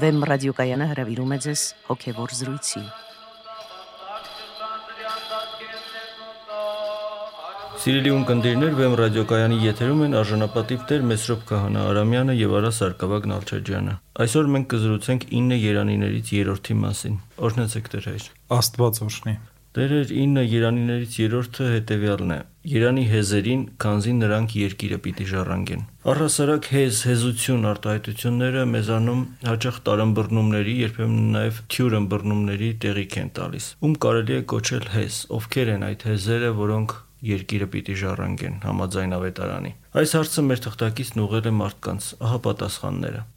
Վեմ ռադիոկայանը հրավիրում է ձեզ հոգևոր զրույցի։ Սիրելի ունկնդիրներ, Վեմ ռադիոկայանի եթերում են արժանապատիվ Տեր Մեսրոպ Քահանա Արամյանը եւ Արա Սարգսակ Նալչաջյանը։ Այսօր մենք կզրուցենք 9 երանիներից երրորդի մասին։ Օրհնեցեք Տեր հայր։ Աստված օրհնի։ Տերեր 9 երանիներից երրորդը հետևյալն է. Երանի հեզերին, քանզի նրանք երկիրը պիտի ժառանգեն։ Առհասարակ հեզ, հեզություն արտահայտությունները մեզանում հաճախ տարըմբռնումների, երբեմն նաև թյուր ըմբռնումների տեղիք են տալիս։ Ում կարելի է կոչել հեզ, ովքեր են այդ հեզերը, որոնք երկիրը պիտի ժառանգեն համաձայն ավետարանի։ Այս հարցը մեր թղթակիցն ուղղել է մարդկանց։ Ահա պատասխանները։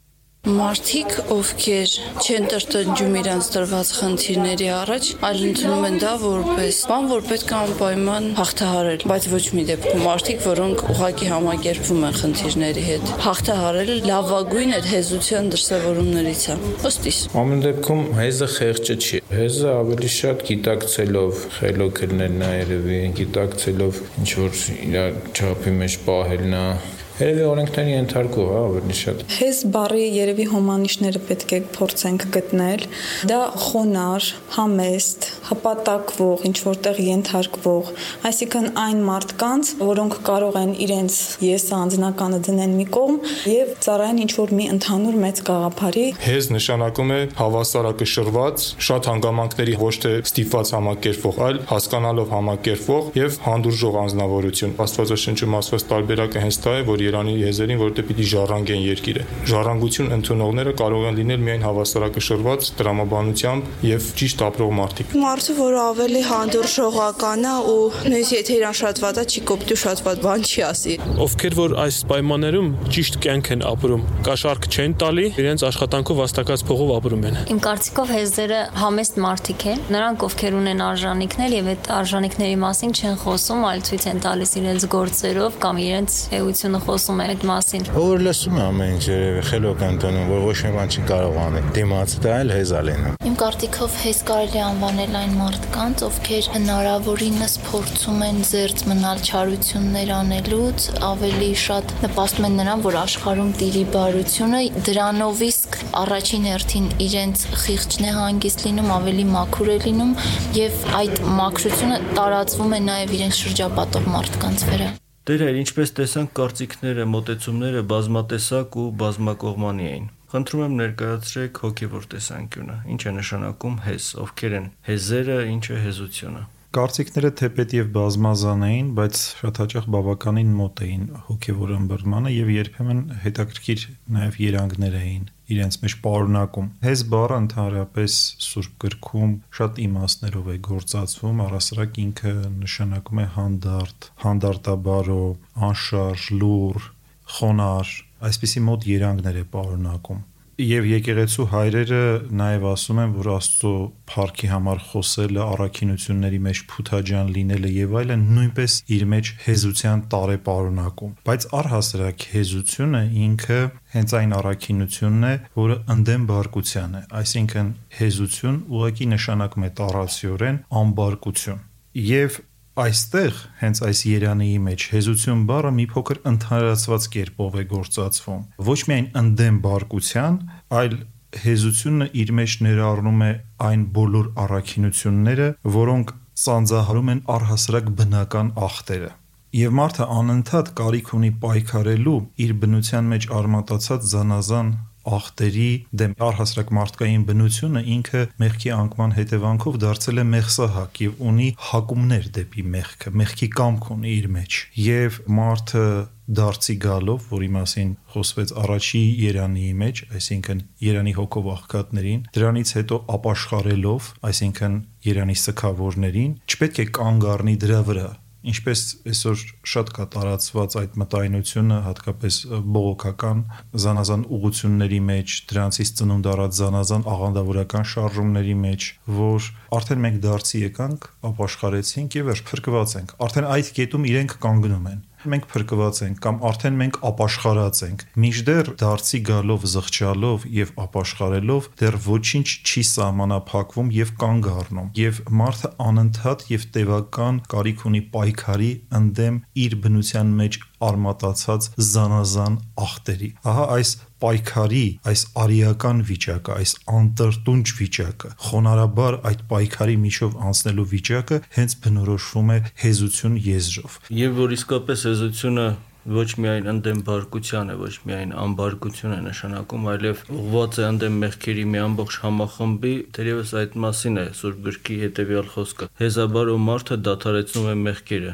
Մարդիկ, ովքեր չեն տրտնջում իրանց տրված խնդիրների առաջ, այլ ընդունում են դա որպես բան, որ պետք է անպայման հաղթահարել, բայց ոչ մի դեպքում մարդիկ, որոնք ուղակի համակերպվում են խնդիրների հետ։ Հաղթահարելը լավագույն այդ հեզության դրսևորումներից է։ Ոստիս։ Ամեն դեպքում հեզը խեղճը չի։ Հեզը ավելի շատ գիտակցելով խելոք լնելն է երևի, գիտակցելով ինչ որ իր չափի մեջ պահելն է Երևի օրենքների ենթարկող է ավելի շատ։ Հեզ բարի երևի հոմանիշները պետք է փորձենք գտնել։ Դա խոնար, համեստ, հպատակվող, ինչ որտեղ ենթարկվող, այսինքն այն մարդկանց, որոնք կարող են իրենց եսը անձնականը դնեն մի կողմ եւ ծառայեն ինչ որ մի ընդհանուր մեծ գաղափարի։ Հեզ նշանակում է հավասարակշռված, շատ հանգամանքների ոչ թե ստիպված համակերպող, այլ հասկանալով համակերպող եւ հանդուրժող անznավորություն։ Աստվածաշնչում ասված տարբերակը հենց դա է, որ Երանի եզերին, որովհետև պիտի ժառանգեն երկիրը։ Ժառանգություն ընդունողները կարող են լինել միայն հավասարակշռված տրամաբանությամբ եւ ճիշտ ապրող մարդիկ։ Մարդը, որը ավելի հանդուրժողական է ու նույնիսկ եթե իրան շատ վատ է, չի կոպտի շատ վատ բան չի ասի։ Ովքեր որ այս պայմաններում ճիշտ կյանք են ապրում, կաշառք չեն տալի, իրենց աշխատանքով վաստակած փողով ապրում են։ Իմ կարծիքով հեզերը համեստ մարդիկ են։ Նրանք ովքեր ունեն արժանինքներ եւ այդ արժանինքների մասին չեն խոսում, այլ ցույց են տալիս իրենց գործերով կամ իրենց էությունը խոսում է այդ մասին։ Որ լսում է ամեն ինչ երևի խելոք ընդունում, որ ոչ մի բան չի կարող անել։ Դիմացը դա էլ հեզ ալենում։ Իմ կարծիքով հեզ կարելի անվանել այն մարդկանց, ովքեր հնարավորինս փորձում են զերծ մնալ չարություններ անելուց, ավելի շատ նպաստում են նրան, որ աշխարհում տիրի բարությունը, դրանով իսկ առաջին հերթին իրենց խիղճն է հանգիստ լինում, ավելի մաքուր է լինում եւ այդ մաքրությունը տարածվում է նաեւ իրենց շրջապատող մարդկանց վրա։ Տերեր, ինչպես տեսանք, կարծիքները, մտեցումները բազմատեսակ ու բազմակողմանի էին։ Խնդրում եմ ներկայացրեք հոգևոր տեսանկյունը։ Ինչ է նշանակում հեզ, ովքեր են հեզերը, ինչ է հեզությունը։ Կարծիքները թեպետ եւ բազմազան էին, բայց շատ հաճախ բավականին մոտ էին հոգևոր ըմբռնմանը եւ երբեմն հետաքրքիր նաեւ երանգներ էին իրենց մեջ պարունակում։ Հեզ բառը ընդհանրապես Սուրբ գրքում շատ իմաստներով է գործածվում, առասարակ ինքը նշանակում է հանդարտ, հանդարտաբարո, անշարժ, լուր, խոնար, այսպիսի մոտ երանգներ է պարունակում եւ եկեղեցու հայրերը նաեւ ասում են, որ Աստծո փառքի համար խոսելը, առաքինությունների մեջ փութաջան լինելը եւ այլն նույնպես իր մեջ հեզության տարե պարունակում։ Բայց առհասարակ հեզությունը ինքը հենց այն առաքինությունն է, որը ընդդեմ բարկության է, այսինքն հեզություն ուղղակի նշանակում է տարածիորեն անբարկություն։ Եվ այստեղ հենց այս Երանիի մեջ հեզություն բառը մի փոքր ընդհանրացված կերպով է գործածվում. Ոչ միայն ընդդեմ բարկության այլ հեզությունը իր մեջ ներառնում է այն բոլոր առաքինությունները որոնք սանձահարում են առհասարակ բնական ախտերը. Եւ մարդը անընդհատ կարիք ունի պայքարելու իր բնության մեջ արմատացած զանազան ախտերի դեմ առհասարակ մարդկային բնությունը ինքը մեղքի անկման հետևանքով դարձել է մեղսահակ եւ ունի հակումներ դեպի մեղքը, մեղքի կամք ունի իր մեջ։ Եվ մարդը դարձի գալով, որի մասին խոսվեց առաջի Երանի մեջ, այսինքն Երանի հոգով աղքատներին, դրանից հետո ապաշխարելով, այսինքն Երանի սքավորներին, չպետք է կանգ առնի դրա վրա, ինչպես այսօր շատ կա տարածված այդ մտայնությունը հատկապես բողոքական զանազան ուղությունների մեջ, դրանցից ծնունդ առած զանազան աղանդավորական շարժումների մեջ, որ արդեն մենք դարձի եկանք, ապաշխարեցինք եւ վերջ փրկված ենք։ Արդեն այդ կետում իրենք կանգնում են մենք փրկված ենք կամ արդեն մենք ապաշխարած ենք։ Միջդեռ դարձի գալով, զղջալով եւ ապաշխարելով դեռ ոչինչ չի սահմանափակվում եւ կանգ առնում։ Եվ մարդը անընդհատ եւ տևական կարիք ունի պայքարի ընդդեմ իր բնության մեջ արմատացած զանազան ախտերի։ Ահա այս պայքարի, այս արիական վիճակը, այս անտրտունջ վիճակը, խոնարհաբար այդ պայքարի միջով անցնելու վիճակը հենց բնորոշվում է հեզություն եզրով։ Եվ որ իսկապես հեզությունը ոչ միայն ընդդեմ բարկության է, ոչ միայն անբարկություն է նշանակում, այլև ուղղված է ընդդեմ մեղքերի մի ամբողջ համախմբի, թերևս այդ մասին է Սուրբ գրքի հետևյալ խոսքը. Հեզաբարո մարդը դադարեցնում է մեղքերը,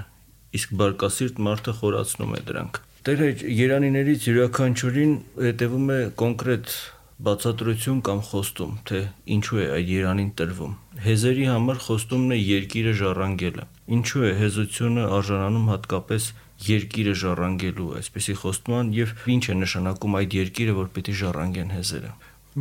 իսկ բարկասիրտ մարդը խորացնում է դրանք։ Տեր հայր Երանիներից յուրաքանչյուրին հետևում է կոնկրետ բացատրություն կամ խոստում, թե ինչու է այդ Երանին տրվում։ Հեզերի համար խոստումն է երկիրը ժառանգելը։ Ինչու է հեզությունը արժանանում հատկապես երկիրը ժառանգելու այսպեսի խոստման եւ ինչ է նշանակում այդ երկիրը, որ պիտի ժառանգեն հեզերը։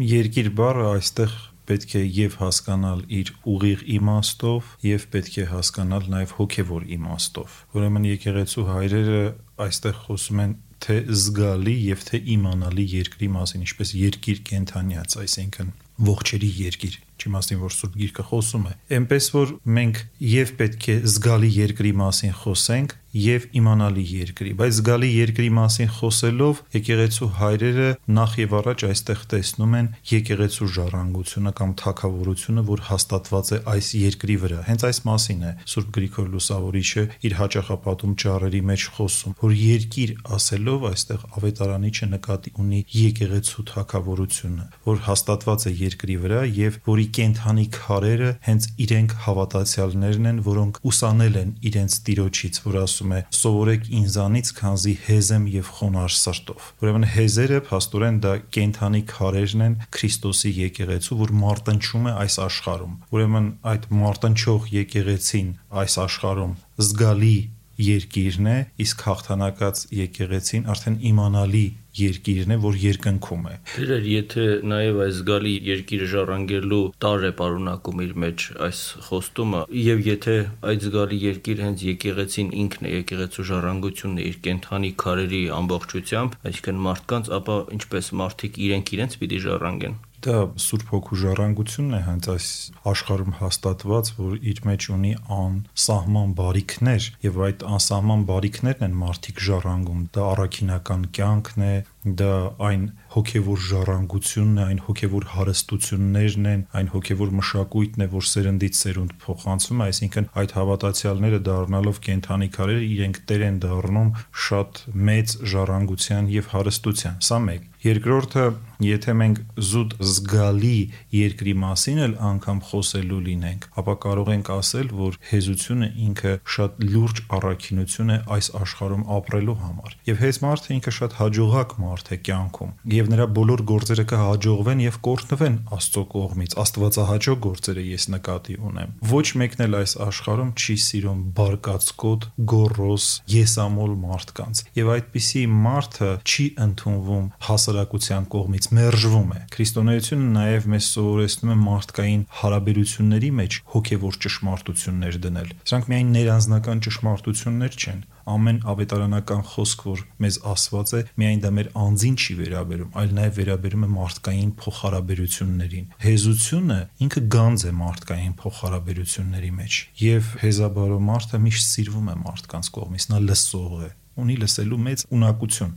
Երկիր բառը այստեղ պետք է եւ հասկանալ իր ուղիղ իմաստով եւ պետք է հասկանալ նաեւ հոգեվոր իմաստով։ Ուրեմն եկեղեցու հայրերը այստեղ խոսում են թե զգալի եւ թե իմանալի երկրի մասին, ինչպես երկիր կենթանյաց, այսինքն ողջերի երկիր չիմաստին որ Սուրբ Գիրքը խոսում է։ Էնպես որ մենք եւ պետք է զգալի երկրի մասին խոսենք եւ իմանալի երկրի, բայց զգալի երկրի մասին խոսելով եկեղեցու հայրերը նախ եւ առաջ այստեղ տեսնում են եկեղեցու ժառանգությունը կամ թակավորությունը, որ հաստատված է այս երկրի վրա։ Հենց այս մասին է Սուրբ Գրիգոր Լուսավորիչը իր հաճախապատում ճառերի մեջ խոսում, որ երկիր ասելով այստեղ ավետարանիչը նկատի ունի եկեղեցու թակավորությունը, որ հաստատված է երկրի վրա եւ որի կենթանի քարերը հենց իրենք հավատացյալներն են, որոնք ուսանել են իրենց տիրոջից, որ ասում է. «Սովորեք ինձանից, քանզի հեզ եմ եւ խոնար սրտով»։ Ուրեմն հեզերը փաստորեն դա կենթանի քարերն են Քրիստոսի եկեղեցու, որ մարտնչում է այս աշխարհում։ Ուրեմն այդ մարտնչող եկեղեցին այս աշխարհում զգալի երկիրն է, իսկ հաղթանակած եկեղեցին արդեն իմանալի երկիրն է, որ երկնքում է։ Դերեր, եթե նաև այս զգալի երկիրը ժառանգելու տար է պարունակում իր մեջ այս խոստումը, եւ եթե այդ զգալի երկիրը հենց եկեղեցին ինքն է, եկեղեցու ժառանգությունն է իր կենթանի քարերի ամբողջությամբ, այսինքն մարդկանց, ապա ինչպես մարդիկ իրենք իրենց պիտի ժառանգեն։ Դա Սուրբ Հոգու ժառանգությունն է հենց այս աշխարհում հաստատված, որ իր մեջ ունի անսահման բարիքներ եւ այդ անսահման բարիքներն են մարդիկ ժառանգում։ Դա առաքինական կյանքն է, դա այն հոգևոր ժառանգությունն է, այն հոգևոր հարստություններն են, այն հոգևոր մշակույթն է, որ սերնդից սերունդ փոխանցվում է, այսինքն այդ հավատացյալները դառնալով կենթանի քարեր իրենք տեր են դառնում շատ մեծ ժառանգության եւ հարստության։ Սա մեկ Երկրորդը, եթե մենք զուտ զգալի երկրի մասին էլ անգամ խոսելու լինենք, ապա կարող ենք ասել, որ հեզությունը ինքը շատ լուրջ առաքինություն է այս աշխարհում ապրելու համար։ Եվ հեզ մարդը ինքը շատ հաջողակ մարդ է կյանքում, եւ նրա բոլոր գործերը կհաջողվեն եւ կորտնվեն Աստծո կողմից։ Աստվածահաճո գործերը ես նկատի ունեմ։ Ոչ մեկն էլ այս աշխարհում չի սիրում բարկացկոտ, գոռոզ, եսամոլ մարդկանց։ Եվ այդպիսի մարդը չի ընդունվում հաս հասարակության կողմից մերժվում է։ Քրիստոնեությունը նաև մեզ սովորեցնում է մարդկային հարաբերությունների մեջ հոգևոր ճշմարտություններ դնել։ Սրանք միայն ներանձնական ճշմարտություններ չեն, ամեն ավետարանական խոսք, որ մեզ ասված է, միայն դա մեր անձին չի վերաբերում, այլ նաև վերաբերում է մարդկային փոխհարաբերություններին։ Հեզությունը ինքը գանձ է մարդկային փոխհարաբերությունների մեջ, եւ հեզաբարո մարդը միշտ սիրվում է մարդկանց կողմից, նա լսող է, ունի լսելու մեծ ունակություն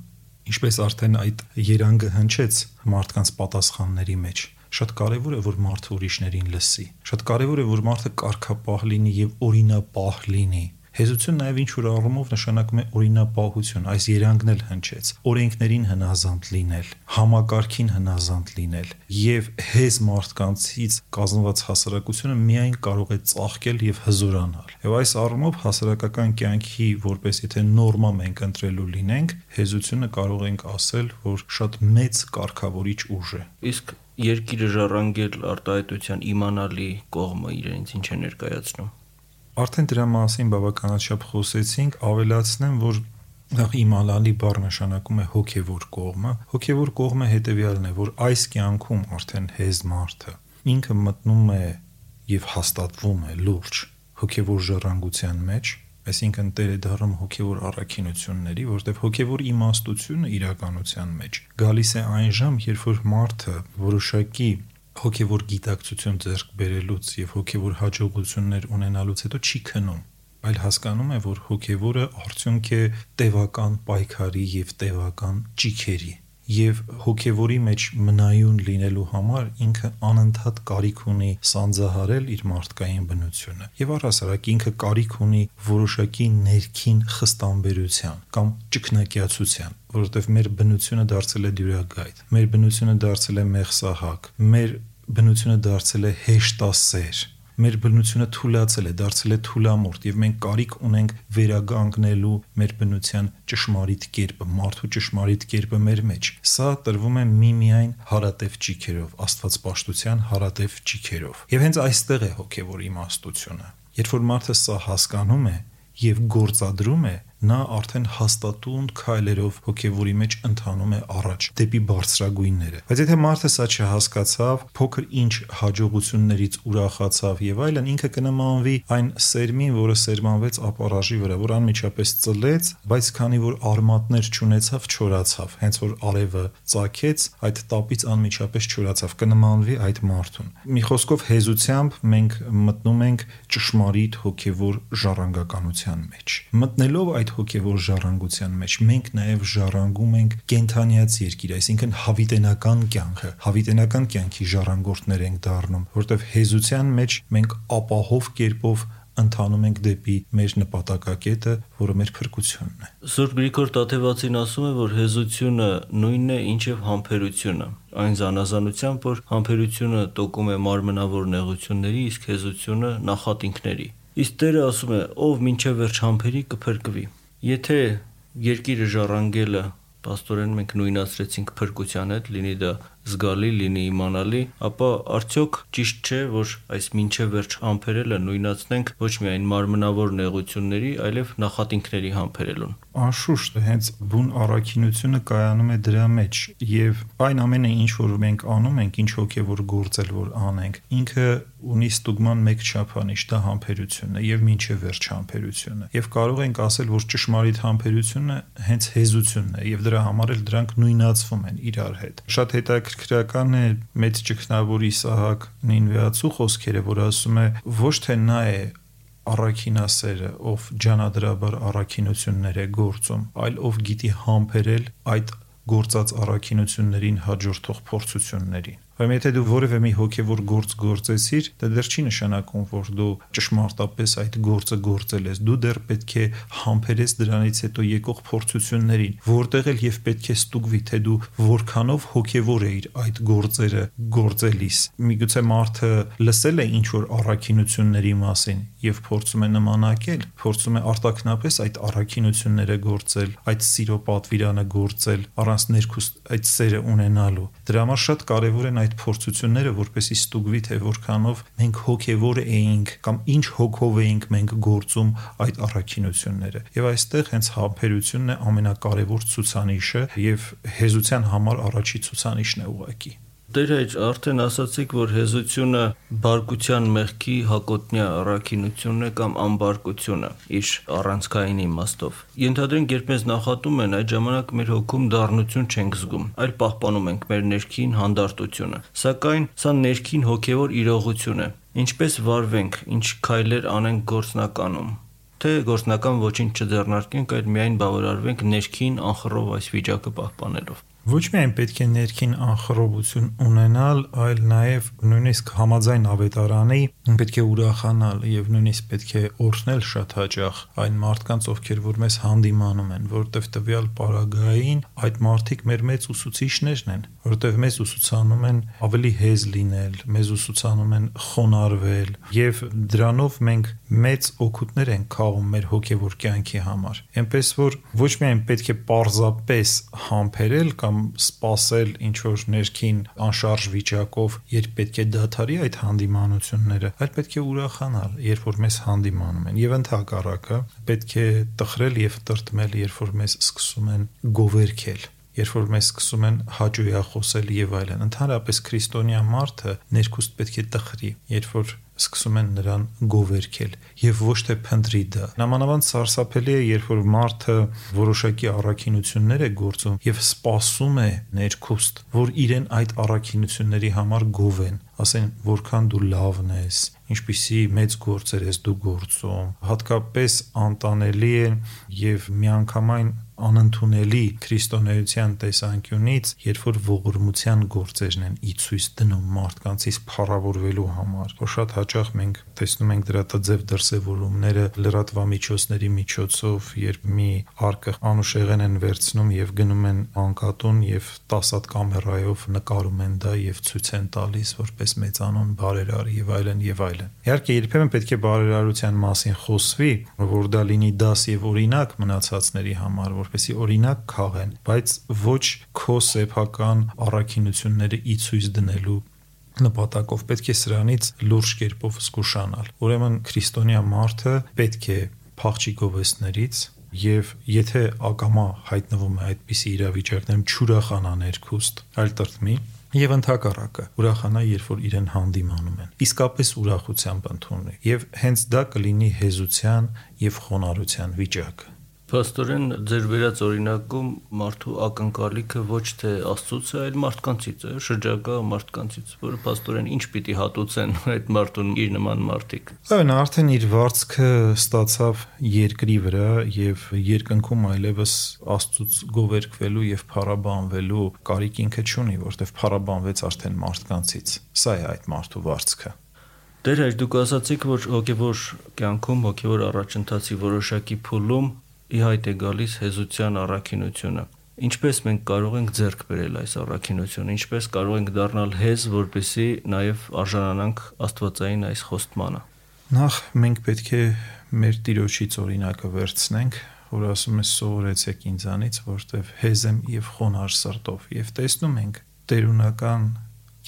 ինչպես արդեն այդ երանգը հնչեց մարդկանց պատասխանների մեջ շատ կարևոր է որ մարդը ուրիշներին լսի շատ կարևոր է որ մարդը կարգապահ լինի եւ օրինապահ լինի Հեզություն նաև ինչ որ առումով նշանակում է օրինապահություն, այս երանգն էլ հնչեց։ Օրենքներին հնազանդ լինել, համակարգին հնազանդ լինել եւ հեզ մարդկանցից կազմված հասարակությունը միայն կարող է ծաղկել եւ հզորանալ։ Եվ այս առումով հասարակական կյանքի որպես եթե նորմա մենք ընտրելու լինենք, հեզությունը կարող ենք ասել, որ շատ մեծ կարգավորիչ ուժ է։ Իսկ երկիրը ժառանգել արտահայտության իմանալի կողմը իրենից ինչ է ներկայացնում Արդեն դրա մասին բավականաչափ խոսեցինք, ավելացնեմ, որ նախ իմանալի բառ նշանակում է հոգևոր կողմը։ Հոգևոր կողմը հետեւյալն է, որ այս կյանքում արդեն հեզ մարդը ինքը մտնում է եւ հաստատվում է լուրջ հոգևոր ժառանգության մեջ, այսինքն տերը դառնում հոգևոր առաքինությունների, որտեղ հոգևոր իմաստությունը իրականության մեջ գալիս է այն ժամ, երբ որ մարդը որոշակի հոգևոր գիտակցություն ձեռք բերելուց եւ հոգևոր հաջողություններ ունենալուց հետո չի քնում այլ հասկանում է, որ հոգևորը արդյունք է տևական պայքարի եւ տևական ճիքերի եւ հոգեվորի մեջ մնայուն լինելու համար ինքը անընդհատ կարիք ունի սանձահարել իր մարդկային բնությունը եւ առհասարակ ինքը կարիք ունի որոշակի ներքին խստամբերության կամ ճկնակյացության որովհետեւ մեր բնությունը դարձել է դյուրագայթ մեր բնությունը դարձել է մեղսահակ մեր բնությունը դարձել է հեշտասեր մեր բնությունը թուլացել է, դարձել է թուլամորտ եւ մենք կարիք ունենք վերագանգնելու մեր բնության ճշմարիտ կերպը, մարդու ճշմարիտ կերպը մեր մեջ։ Սա տրվում է միմիայն հարատև ճիքերով, աստվածպաշտության հարատև ճիքերով։ Եվ հենց այստեղ է հոգեվոր իմաստությունը։ Երբ որ մարդը սա հասկանում է եւ գործադրում է, նա արդեն հաստատուն քայլերով հոգևորի մեջ ընթանում է առաջ դեպի բարձրագույնները բայց եթե մարդը սա չհասկացավ փոքր ինչ հաջողություններից ուրախացավ եւ այլն ինքը կնմանվի այն սերմին որը սերմանվեց ապարաժի վրա որ անմիջապես ծլեց բայց քանի որ արմատներ չունեցավ չորացավ հենց որ արևը ծակեց այդ տապից անմիջապես չորացավ կնմանվի այդ մարդուն մի խոսքով հեզությամբ մենք մտնում ենք ճշմարիտ հոգևոր ժառանգականության մեջ մտնելով այդ այդ հոգևոր ժառանգության մեջ մենք նաև ժառանգում ենք կենթանիած երկիր, այսինքն հավիտենական կյանքը, հավիտենական կյանքի ժառանգորդներ ենք դառնում, որտեղ հեզության մեջ մենք ապահով կերպով ընթանում ենք դեպի մեր նպատակակետը, որը մեր փրկությունն է։ Սուրբ Գրիգոր Տաթևացին ասում է, որ հեզությունը նույնն է, ինչև համբերությունը։ Այն զանազանությամբ, որ համբերությունը տոկում է մարմնավոր նեղությունների, իսկ հեզությունը նախատինքների։ Իսկ Տերը ասում է, ով ոչ վերջ համբերի կփրկվի։ Եթե երկիրը ժառանգելը Պաստորեն մենք նույնացրեցինք փրկության հետ, լինի դա զգալի, լինի իմանալի, ապա արդյոք ճիշտ չէ, որ այս ինչե վերջ համբերելը նույնացնենք ոչ միայն մարմնավոր նեղությունների, այլև նախատինքների համբերելուն։ Անշուշտ, հենց բուն առաքինությունը կայանում է դրա մեջ եւ այն ամենը ինչ որ մենք անում ենք, ինչ հոգեվոր գործել որ անենք, ինքը ունի ստուգման մեկ չափանիշ, դա համբերությունն է եւ ինչե վերջ համբերությունը։ Եվ կարող ենք ասել, որ ճշմարիտ համբերությունը հենց հեզությունն է եւ դրա համար էլ դրանք նույնացվում են իրար հետ։ Շատ հետաքրքրական է մեծ ճգնավոր Իսահակ Նինվեացու խոսքերը, որ ասում է ոչ թե նա է առաքինասերը, ով ջանադրաբար առաքինություններ է գործում, այլ ով գիտի համբերել այդ գործած առաքինություններին հաջորդող փորձություններին Բայց եթե դու որևէ մի հոգևոր գործ գործեցիր, դա դեռ չի նշանակում, որ դու ճշմարտապես այդ գործը գործել ես։ Դու դեռ պետք է համբերես դրանից հետո եկող փորձություններին, որտեղ էլ եւ պետք է ստուգվի, թե դու որքանով հոգևոր էիր այդ գործերը գործելիս։ Միգուցե մարդը լսել է ինչ որ առաքինությունների մասին եւ փորձում է նմանակել, փորձում է արտակնապես այդ առաքինությունները գործել, այդ սիրո պատվիրանը գործել, առանց ներքուստ այդ սերը ունենալու։ Դրա համար շատ կարեւոր են այդ փորձությունները, որպեսի ստուգվի թե որքանով մենք հոգևոր էինք կամ ինչ հոգով էինք մենք գործում այդ առաքինությունները։ Եվ այստեղ հենց համբերությունն է ամենակարևոր ցուցանիշը եւ հեզության համար առաջի ցուցանիշն է ուղղակի։ Դեր այդ արդեն ասացիք, որ հեզությունը բարկության մեղքի հակոտնյա առաքինությունն է կամ անբարկությունը իր առանցքային իմաստով։ Ենթադրենք, երբ մեզ նախատում են, այդ ժամանակ մեր հոգում դառնություն չենք զգում, այլ պահպանում ենք մեր ներքին հանդարտությունը։ Սակայն սա ներքին հոգևոր իրողություն է։ Ինչպես վարվենք, ինչ քայլեր անենք գործնականում թե գործնական ոչինչ չձեռնարկենք, այլ միայն բավարարվենք ներքին անխռով այս վիճակը պահպանելով։ Ոչ միայն պետք է ներքին անխռովություն ունենալ, այլ նաև նույնիսկ համաձայն ավետարանի պետք է ուրախանալ եւ նույնիսկ պետք է օրհնել շատ հաճախ այն մարդկանց, ովքեր որ մեզ հանդիմանում են, որովհետեւ տվյալ պարագային այդ մարդիկ մեր մեծ ուսուցիչներն են, որովհետև մեզ ուսուցանում են ավելի հեզ լինել, մեզ ուսուցանում են խոնարհվել եւ դրանով մենք մեծ օգուտներ ենք քաղում մեր հոգեվոր կյանքի համար։ Էնպես որ ոչ միայն պետք է պարզապես համբերել կամ սпасել ինչ որ ներքին անշարժ վիճակով, երբ պետք է դադարի այդ հանդիմանությունները, այլ պետք է ուրախանալ, երբ որ մեզ հանդիմանում են եւ ընդհակառակը պետք է տխրել եւ տրտմել, երբ որ մեզ սկսում են գովերքել երբ որ մեզ սկսում են հաճույա խոսել եւ այլն։ Ընդհանրապես քրիստոնյա մարդը ներքուստ պետք է տխրի, երբ որ սկսում են նրան գովերքել եւ ոչ թե փնտրի դա։ Նամանավանդ սարսափելի է, երբ որ մարդը որոշակի առաքինություններ է գործում եւ սпасում է ներքուստ, որ իրեն այդ առաքինությունների համար գովեն, ասեն, որքան դու լավն ես, ինչպիսի մեծ գործեր ես դու գործում։ Հատկապես անտանելի է եւ միանգամայն անընդունելի քրիստոնեության տեսանկյունից, երբ որ ողորմության գործերն են ի ցույց դնում մարդկանցից փառավորվելու համար։ Որ շատ հաճախ մենք տեսնում ենք դրա տձև դրսևորումները լրատվամիջոցների միջոցով, երբ մի արկը անուշեղեն են վերցնում եւ գնում են անկատուն եւ 10 հատ կամերայով նկարում են դա եւ ցույց են տալիս որպես մեծանուն բարերար եւ այլն եւ այլն։ Իհարկե երբեմն պետք է բարերարության մասին խոսվի, որ դա լինի դաս եւ օրինակ մնացածների համար, որպեսի օրինակ քաղեն, բայց ոչ քո սեփական առաքինությունները ի ցույց դնելու նպատակով պետք է սրանից լուրջ կերպով զգուշանալ։ Ուրեմն քրիստոնյա մարդը պետք է փախչի գովեստներից եւ եթե ակամա հայտնվում է այդպիսի իրավիճակներում չուրախանա ներքուստ, այլ տրտմի եւ ընդհակառակը ուրախանա երբ որ իրեն հանդիմանում են իսկապես ուրախությամբ ընդունի եւ հենց դա կլինի հեզության եւ խոնարհության վիճակը Փաստորեն ձեր վերած օրինակում մարդու ակնկալիքը ոչ թե Աստծուց է, այլ մարդկանցից է, շրջակա մարդկանցից, որը փաստորեն ինչ պիտի հատուցեն այդ մարդուն իր նման մարդիկ։ Այո, արդեն իր վարձքը ստացավ երկրի վրա եւ երկնքում այլևս Աստծուց գովերքվելու եւ փառաբանվելու կարիք ինքը չունի, որտեվ փառաբանվեց արդեն մարդկանցից։ Սա է այդ մարդու վարձքը։ Դեր այլ դուք ասացիք, որ հոգևոր կյանքում, հոգևոր առաջընթացի որոշակի փուլում ի հայտ է գալիս հեզության առաքինությունը։ Ինչպես մենք կարող ենք ձեռք բերել այս առաքինությունը, ինչպես կարող ենք դառնալ հեզ, որպեսի նաև արժանանանք Աստվածային այս խոստմանը։ Նախ մենք պետք է մեր Տիրոջից օրինակը վերցնենք, որ ասում է սովորեցեք ինձանից, որտեվ հեզ եմ եւ խոնար սրտով, եւ տեսնում ենք տերունական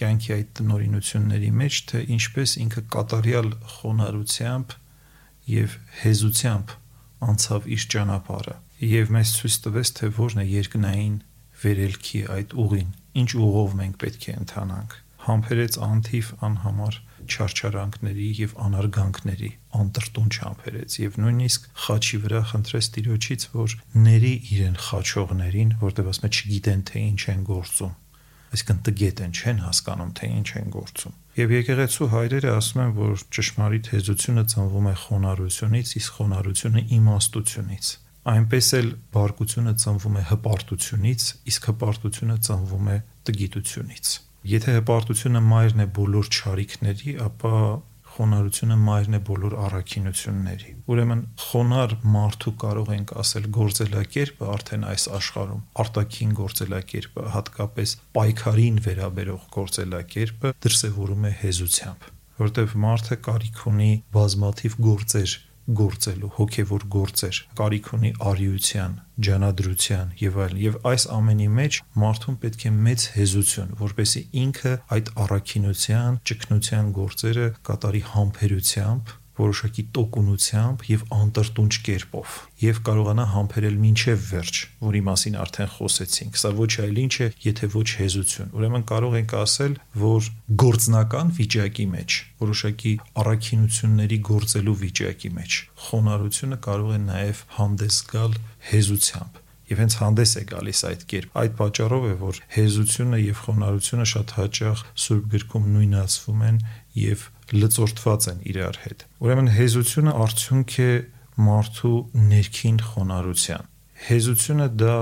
կյանքի այդ տնորինությունների մեջ, թե ինչպես ինքը կատարյալ խոնարհությամբ եւ հեզությամբ անցավ իր ճանապարհը եւ մեզ ցույց տվեց թե որն է երկնային վերելքի այդ ուղին ինչ ուղով մենք պետք է ընթանանք համբերեց անթիվ անհամար չարչարանքների եւ անարգանքների անտրտուն չամբերեց եւ նույնիսկ խաչի վրա խնդրեց Տիրոջից որ ների իրեն խաչողներին որտեղ ասում է չգիտեն թե ինչ են գործում այսինքն տգետ են չեն հասկանում թե ինչ են գործում Եվ եկեղեցու հայրերը ասում են, որ ճշմարիտ հեզությունը ծնվում է խոնարհությունից, իսկ խոնարհությունը իմաստությունից։ Այնպես էլ բարկությունը ծնվում է հպարտությունից, իսկ հպարտությունը ծնվում է տգիտությունից։ Եթե հպարտությունը մայրն է բոլոր ճարիքների, ապա խոնարհությունը մայրն է բոլոր առաքինությունների։ Ուրեմն խոնար մարդու կարող ենք ասել գործելակերպը արդեն այս աշխարհում արտաքին գործելակերպը, հատկապես պայքարին վերաբերող գործելակերպը դրսևորում է հեզությամբ, որտեղ մարդը կարիք ունի բազմաթիվ գործեր գործելու հոգևոր գործեր, կարիք ունի արիության, ջանադրության եւ այլն։ Եվ այս ամենի մեջ մարդուն պետք է մեծ հեզություն, որպեսզի ինքը այդ առաքինության, ճգնության գործերը կատարի համբերությամբ որոշակի տոկունությամբ եւ անտրտունջ կերպով եւ կարողանա համբերել մինչեւ վերջ, որի մասին արդեն խոսեցինք։ Սա ոչ այլ ինչ է, եթե ոչ հեզություն։ Ուրեմն կարող ենք ասել, որ գործնական վիճակի մեջ, որոշակի առաքինությունների գործելու վիճակի մեջ խոնարհությունը կարող է նաեւ հանդես գալ հեզությամբ եւ հենց հանդես է գալիս այդ կերպ։ Այդ պատճառով է, որ հեզությունը եւ խոնարհությունը շատ հաճախ Սուրբ գրքում նույնացվում են եւ լծորտված են իրար հետ։ Ուրեմն հեզությունը արդյունք է մարդու ներքին խոնարհության։ Հեզությունը դա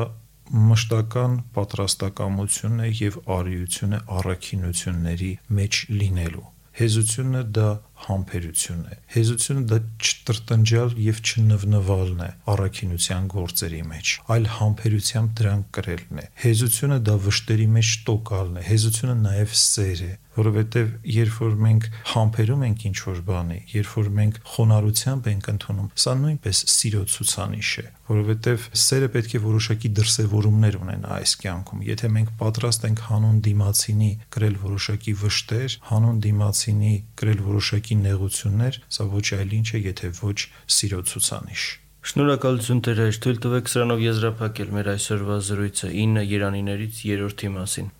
մշտական պատրաստակամություն է եւ արիություն է առաքինությունների մեջ լինելու։ Հեզությունը դա համբերություն է։ Հեզությունը դա չտրտնջալ եւ չնվնվալն է առաքինության գործերի մեջ, այլ համբերությամբ դրանք կրելն է։ Հեզությունը դա վշտերի մեջ տոկալն է։ Հեզությունը նաեւ սեր է, որովհետև երբ որ մենք համբերում ենք ինչ որ բանի, երբ որ մենք խոնարհությամբ ենք ընդունում, սա նույնպես սիրո ցուցանիշ է, որովհետև սերը պետք է որոշակի դրսևորումներ ունենա այս կյանքում։ Եթե մենք պատրաստ ենք հանուն դիմացինի գրել որոշակի վշտեր, հանուն դիմացինի գրել որոշակի նեղություններ, սա ոչ այլ ինչ է, եթե ոչ սիրո ցուցանիշ։ Շնորհակալություն Տեր հայր, թույլ տվեք սրանով եզրափակել մեր այսօրվա զրույցը 9 Երանիներից 3-րդի մասին։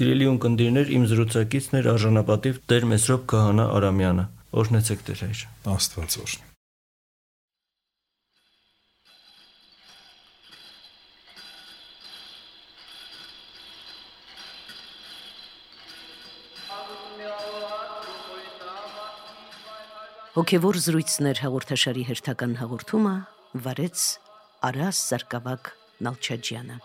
Սիրելի ունկնդիրներ, իմ զրուցակիցն էր արժանապատիվ Տեր Մեսրոպ Քահանա Արամյանը։ Օրհնեցեք Տեր հայր։ Աստված օրհնի։ Հոգևոր զրույցներ հաղորդաշարի հերթական հաղորդումը վարեց Արաս Սարգսակ Նալչաջյանը։